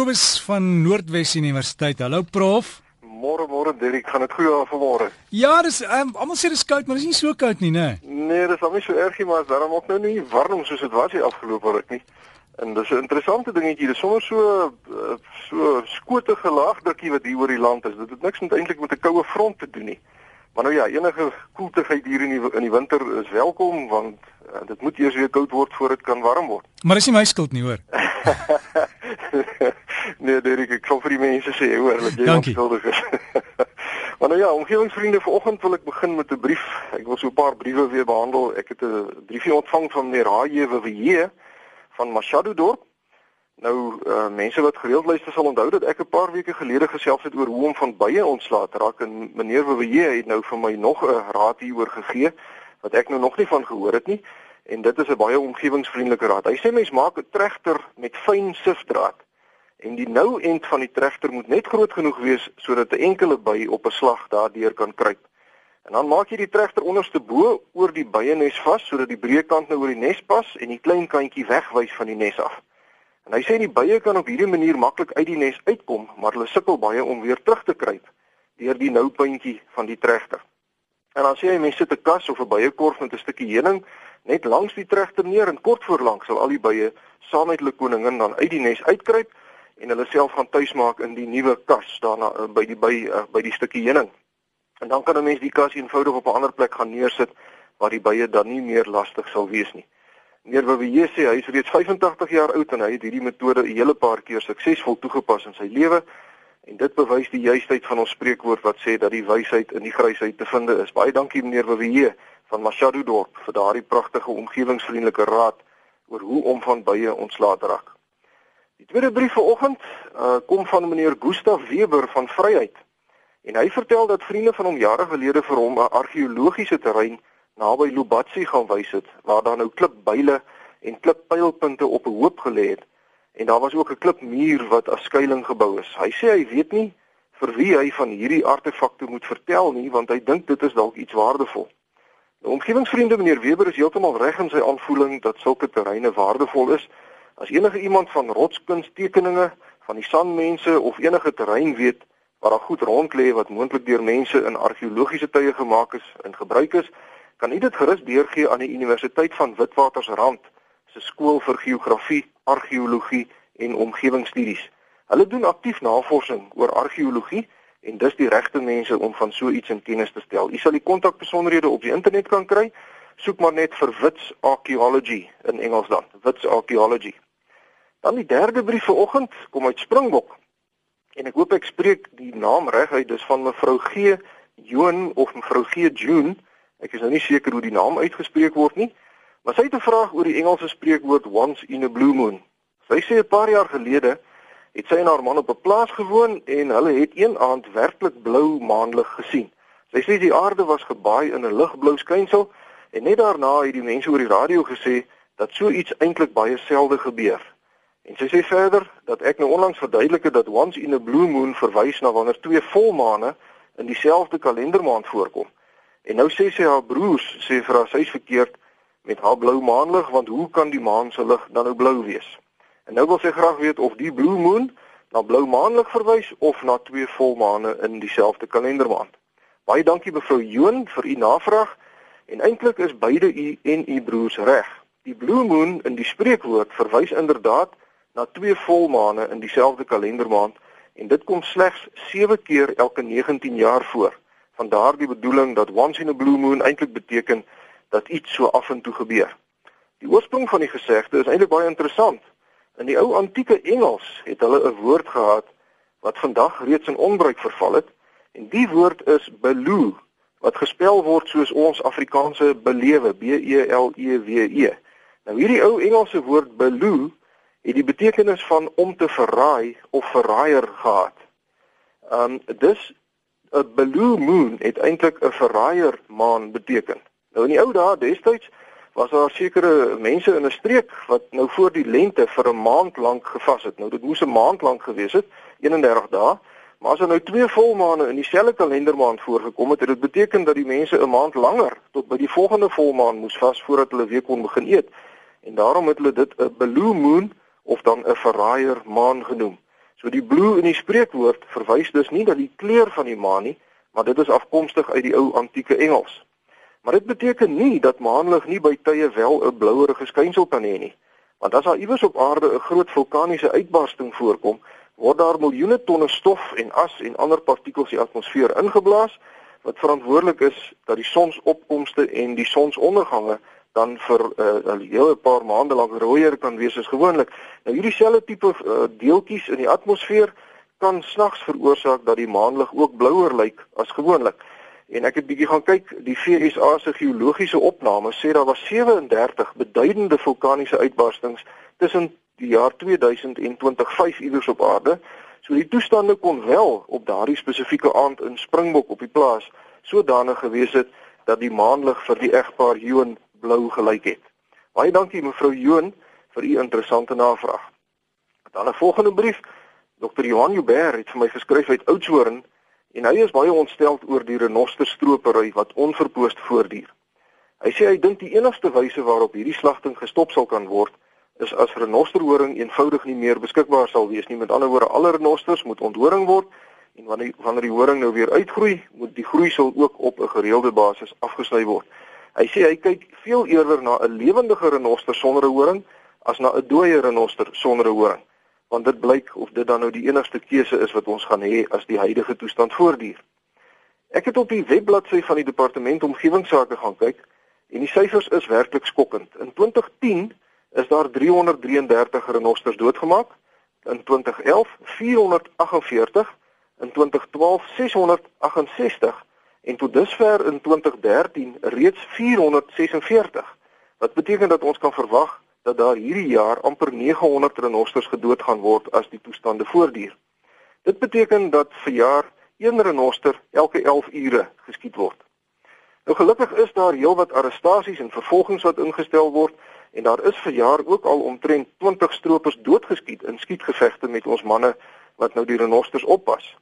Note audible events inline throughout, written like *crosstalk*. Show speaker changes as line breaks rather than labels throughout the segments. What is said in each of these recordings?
Kobus van Noordwes Universiteit. Hallo prof.
Môre môre Dirk, gaan dit goed af vanmôre?
Ja, dis um, almal sê dis koud, maar dis nie so koud nie, né?
Nee, nee dis al nie so erg nie, maar daarom ook nou nie warm soos dit was hier afgelope ruk nie. En dis 'n interessante dingetjie, dis sommer so eh, so skotige laagdrukkie wat hier oor die land is. Dit het niks met eintlik met 'n koue front te doen nie. Maar nou ja, enige koeltigheid hier in die in die winter is welkom want uh, dit moet eers weer koud word voor dit kan warm word.
Maar dis nie my skuld nie, hoor. *laughs*
nee, Derek, ek sal vir die mense sê hoor dat jy onskuldig is. *laughs* maar nou ja, omgewingsvriende, vanoggend wil ek begin met 'n brief. Ek wil so 'n paar briewe weer behandel. Ek het 'n briefie ontvang van meneer H.J.W.W. van Machado dorp. Nou uh, mense wat gereeld luister sal onthou dat ek 'n paar weke gelede gesels het oor hoe om van bye ontslae te raak en meneer W.W. het nou vir my nog 'n raad hieroor gegee wat ek nou nog nie van gehoor het nie en dit is 'n baie omgewingsvriendelike raad. Hy sê mens maak 'n trechter met fyn sifdraad en die nou end van die trechter moet net groot genoeg wees sodat 'n enkele by op 'n slag daardeur kan kruip. En dan maak jy die trechter onderste bo oor die byenes vas sodat die breë kant nou oor die nes pas en die klein kantjie wegwys van die nes af. En hy sê die bye kan op hierdie manier maklik uit die nes uitkom, maar hulle sukkel baie om weer terug te kruip deur die nou puntjie van die trechter. En dan sê hy mense sit 'n kas of 'n byekorf met 'n stukkie heuning net langs die trechter neer en kort voor lank sal al die bye saam met hulle koningin dan uit die nes uitkruip en hulle self gaan tuismaak in die nuwe kas daarna uh, by die by uh, by die stukkie heuning. En dan kan 'n mens die kas eenvoudig op 'n ander plek gaan neersit waar die bye dan nie meer lastig sal wees nie. Meneer Wiewe sê hy is reeds 85 jaar oud en hy het hierdie metode 'n hele paar keer suksesvol toegepas in sy lewe en dit bewys die juistheid van ons spreekwoord wat sê dat die wysheid in die grysheid te vind is. Baie dankie meneer Wiewe van Machado dorp vir daardie pragtige omgewingsvriendelike raad oor hoe om van bye ontslae te raak. Die tweede brief vanoggend uh, kom van meneer Gustaf Weber van Vryheid. En hy vertel dat vriende van hom jare gelede vir hom 'n argeologiese terrein naby Lubatsi gaan wys het waar daar nou klipbyle en klippylpunte op 'n hoop gelê het en daar was ook 'n klipmuur wat as skuilings gebou is. Hy sê hy weet nie vir wie hy van hierdie artefakte moet vertel nie want hy dink dit is dalk iets waardevol. Nou omgewingsvriende meneer Weber is heeltemal reg in sy aanvoeling dat sulke terreine waardevol is. As enige iemand van rotskunstekeninge van die sanmense of enige terrein weet waar daar goed rond lê wat moontlik deur mense in argeologiese tye gemaak is en gebruik is, kan u dit gerus deurgee aan die Universiteit van Witwatersrand se skool vir geografie, argeologie en omgewingsstudies. Hulle doen aktief navorsing oor argeologie en dis die regte mense om van so iets in kennis te stel. U sal die kontakbesonderhede op die internet kan kry. Soek maar net vir Wits Archaeology in Engels dan. Wits Archaeology. Dan die derde brief vanoggend kom uit Springbok. En ek hoop ek spreek die naam reg uit. Dis van mevrou G. Joon of mevrou G. June. Ek is nou nie seker hoe die naam uitgespreek word nie, maar sy het 'n vraag oor die Engelse spreekwoord once in a blue moon. Sy sê 'n paar jaar gelede het sy en haar man op 'n plaas gewoon en hulle het een aand werklik blou maanlig gesien. Sy sê die aarde was gebaai in 'n ligblou skynsel en net daarna het die mense oor die radio gesê dat so iets eintlik baie selde gebeur. En sy sê verder dat ek nou onlangs verduidelik het dat once in a blue moon verwys na wanneer twee volmaane in dieselfde kalendermaand voorkom. En nou sê sy haar broers sê vir haar sy's verkeerd met haar blou maanlig want hoe kan die maan se lig dan nou blou wees? En nou wil sy graag weet of die blue moon na blou maanlig verwys of na twee volmaane in dieselfde kalendermaand. Baie dankie mevrou Joon vir u navraag en eintlik is beide u en u broers reg. Die blue moon in die spreekwoord verwys inderdaad na twee volmaane in dieselfde kalendermaand en dit kom slegs 7 keer elke 19 jaar voor. Van daardie bedoeling dat once in a blue moon eintlik beteken dat iets so af en toe gebeur. Die oorsprong van die gesegde is eintlik baie interessant. In die ou antieke Engels het hulle 'n woord gehad wat vandag reeds in onbruik verval het en die woord is beloo wat gespel word soos ons Afrikaanse belewe B E L E W E. Nou hierdie ou Engelse woord beloo het die betekenis van om te verraai of verraaier gehad. Um dis 'n blue moon het eintlik 'n verraaier maan beteken. Nou in die ou dae destyds was daar sekere mense in 'n streek wat nou voor die lente vir 'n maand lank gevas het. Nou dit moes 'n maand lank gewees het, 31 dae. Maar as er nou twee volmaane in dieselfde kalendermaand voorgekom het, het dit beteken dat die mense 'n maand langer tot by die volgende volmaan moes vas voordat hulle weer kon begin eet. En daarom het hulle dit 'n blue moon of dan 'n verraaier maan genoem. So die blue in die spreekwoord verwys dus nie na die kleur van die maan nie, maar dit is afkomstig uit die ou antieke Engels. Maar dit beteken nie dat maanlig nie by tye wel 'n blouerige skynsel kan hê nie. Want as daar iewers op aarde 'n groot vulkaniese uitbarsting voorkom, word daar miljoene tonne stof en as en ander partikels die atmosfeer ingeblaas wat verantwoordelik is dat die sonsopkomste en die sonsondergange dan vir uh, 'n hele paar maande lank rooier kan wees as gewoonlik. Nou hierdie selfde tipe uh, deeltjies in die atmosfeer kan snags veroorsaak dat die maanlig ook blouer lyk as gewoonlik. En ek het bietjie gaan kyk, die VSA se geologiese opnames sê daar was 37 beduidende vulkaniese uitbarstings tussen die jaar 2000 en 2005 iewers op aarde. So die toestande kon wel op daardie spesifieke aand in Springbok op die plaas sodanig gewees het dat die maanlig vir die egpaar Joen blou gelyk het. Baie dankie mevrou Joen vir u interessante navraag. Dan 'n volgende brief. Dr. Johan Joubert het vir my geskryf uit Oudtshoorn en hy is baie ontsteld oor die renosterstropery wat onverpoost voortduur. Hy sê hy dink die enigste wyse waarop hierdie slagting gestop sal kan word is as renosterhoring eenvoudig nie meer beskikbaar sal wees nie. Met ander woorde, alle renosters moet onthoring word en wanneer wanneer die horing nou weer uitgroei, moet die groeisel ook op 'n gereelde basis afgesny word. Hy sê hy kyk veel eerder na 'n lewendige renoster sonder 'n horing as na 'n dooie renoster sonder 'n horing, want dit blyk of dit dan nou die enigste keuse is wat ons gaan hê as die huidige toestand voortduur. Ek het op die webbladsy van die departement omgewingsake gaan kyk en die syfers is werklik skokkend. In 2010 is daar 333 renosters doodgemaak, in 2011 448, in 2012 668 en tot dusver in 2013 reeds 446. Wat beteken dat ons kan verwag dat daar hierdie jaar amper 900 renosters gedood gaan word as die toestande voortduur. Dit beteken dat vir jaar een renoster elke 11 ure geskiet word. Nou gelukkig is daar heelwat arrestasies en vervolgings wat ingestel word en daar is vir jaar ook al omtrent 20 stroopers doodgeskiet in skietgevegte met ons manne wat nou die renosters oppas.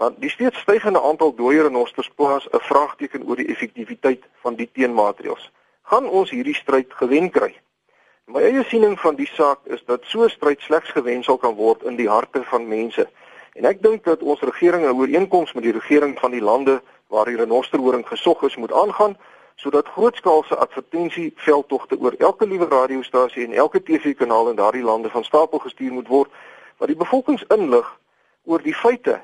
Maar die steeds stygende aantal dooie renosters plaas 'n vraagteken oor die effektiwiteit van die teenmaatreëls. Gaan ons hierdie stryd gewen kry? My eie siening van die saak is dat so 'n stryd slegs gewen sal kan word in die harte van mense. En ek dink dat ons regering 'n ooreenkoms met die regering van die lande waar die renosterhoring gesog is moet aangaan sodat grootskaalse advertensieveldtogte oor elke liewe radiostasie en elke TV-kanaal in daardie lande van stapel gestuur moet word wat die bevolking inlig oor die feite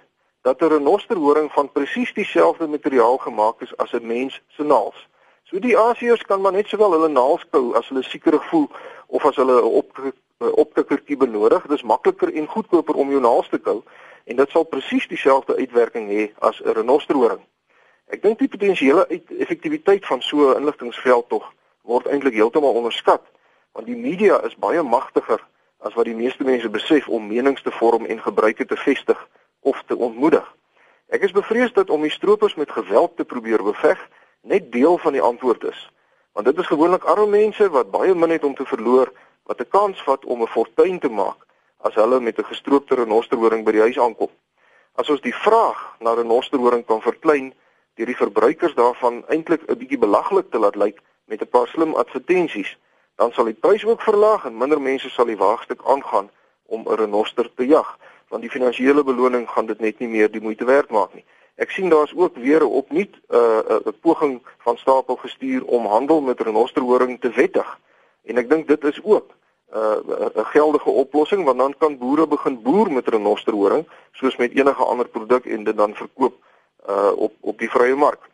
dat 'n renosterhoring van presies dieselfde materiaal gemaak is as 'n mens se naels. So die Asiërs kan maar net sowel hulle naels kou as hulle sekerig voel of as hulle 'n op optikkertjie benodig. Dit is makliker en goedkoper om jou naels te kou en dit sal presies dieselfde uitwerking hê as 'n renosterhoring. Ek dink die potensiële effektiwiteit van so 'n inligtingveld tog word eintlik heeltemal onderskat want die media is baie magtiger as wat die meeste mense besef om menings te vorm en gebruike te vestig of te ontmoedig. Ek is bevrees dat om die stroopers met geweld te probeer beveg net deel van die antwoord is. Want dit is gewoonlik arme mense wat baie min het om te verloor wat 'n kans vat om 'n fortuin te maak as hulle met 'n gestroopte renosterhoring by die huis aankom. As ons die vraag na renosterhoring kan verklein deur die verbruikers daarvan eintlik 'n bietjie belaglik te laat lyk met 'n paar slim advertensies, dan sal die prys ook verlaag en minder mense sal die waagstuk aangaan om 'n renoster te jag want die finansiële beloning gaan dit net nie meer die moeite werd maak nie. Ek sien daar's ook weer opnuut 'n uh, 'n poging van stapel gestuur om handel met renosterhoring te wettig. En ek dink dit is ook 'n uh, 'n geldige oplossing want dan kan boere begin boer met renosterhoring soos met enige ander produk en dit dan verkoop uh, op op die vrye mark.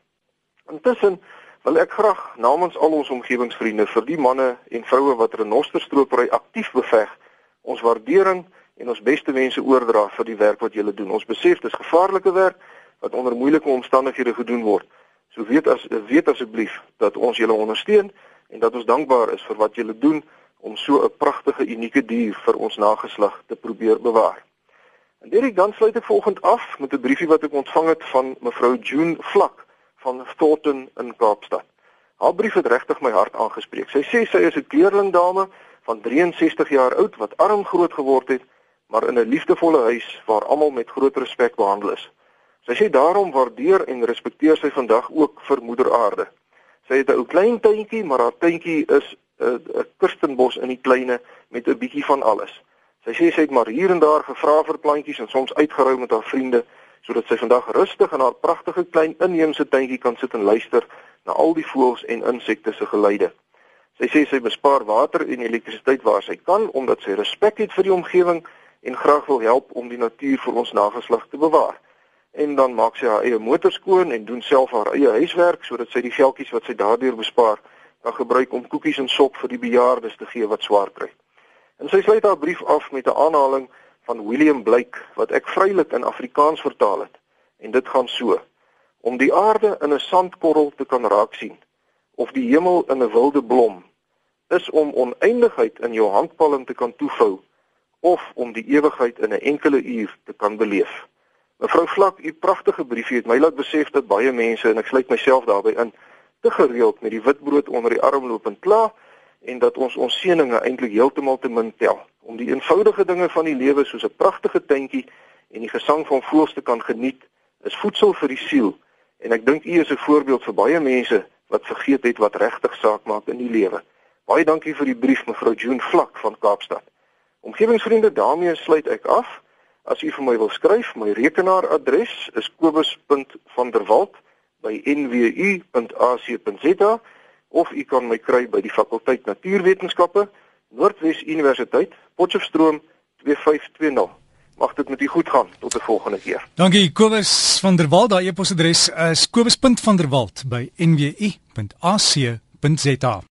Intussen wil ek graag namens al ons omgewingsvriende vir die manne en vroue wat renosterstropery aktief beveg ons waardering en ons beste wense oordra vir die werk wat julle doen. Ons besef dis gevaarlike werk wat onder moeilike omstandighede gedoen word. So weet as weet asseblief dat ons julle ondersteun en dat ons dankbaar is vir wat julle doen om so 'n pragtige unieke dier vir ons nageslag te probeer bewaar. En Derek dan sluit ek volgende af met 'n briefie wat ek ontvang het van mevrou June Vlak van Thornton in Kaapstad. Haar brief het regtig my hart aangespreek. Sy sê sy is 'n kleerling dame van 63 jaar oud wat arm groot geword het maar in 'n liefdevolle huis waar almal met groot respek behandel is. Sy sê daarom waardeer en respekteer sy vandag ook vir Moeder Aarde. Sy het 'n ou klein tuintjie, maar haar tuintjie is 'n 'n kirstenbos in die kleine met 'n bietjie van alles. Sy sê sy het maar hier en daar gevra vir plantjies en soms uitgeruil met haar vriende sodat sy vandag rustig in haar pragtige klein inheemse tuintjie kan sit en luister na al die voëls en insekte se geluide. Sy sê sy bespaar water en elektrisiteit waar sy kan omdat sy respek het vir die omgewing en graag wil help om die natuur vir ons nageslag te bewaar. En dan maak sy haar eie motor skoon en doen self haar eie huiswerk sodat sy die geldjies wat sy daardeur bespaar kan gebruik om koekies en sop vir die bejaardes te gee wat swaar kry. En sy sluit haar brief af met 'n aanhaling van William Blake wat ek vrylik in Afrikaans vertaal het. En dit gaan so: Om die aarde in 'n sandkorrel te kan raak sien of die hemel in 'n wilde blom is om oneindigheid in jou handpalm te kan toevou of om die ewigheid in 'n enkele uur te kan beleef. Mevrou Vlak, u pragtige briefie het my laat besef dat baie mense en ek sluit myself daarbey in te gereeld met die witbrood onder die arm loop en kla en dat ons ons seëninge eintlik heeltemal te min tel om die eenvoudige dinge van die lewe soos 'n pragtige tuintjie en die gesang van voëls te kan geniet is voedsel vir die siel en ek dink u is 'n voorbeeld vir baie mense wat vergeet het wat regtig saak maak in die lewe. Baie dankie vir die brief mevrou June Vlak van Kaapstad. Omgewingsvriende, daarmee sluit ek af. As u vir my wil skryf, my rekenaaradres is kobus.vanderwalt@nwu.ac.za of u kan my kry by die fakulteit Natuurwetenskappe Noordwes Universiteit, Potchefstroom 2520. Mag dit met u goed gaan tot 'n volgende keer.
Dankie Kobus van der Walt. Daai e-posadres is kobus.vanderwalt by nwu.ac.za.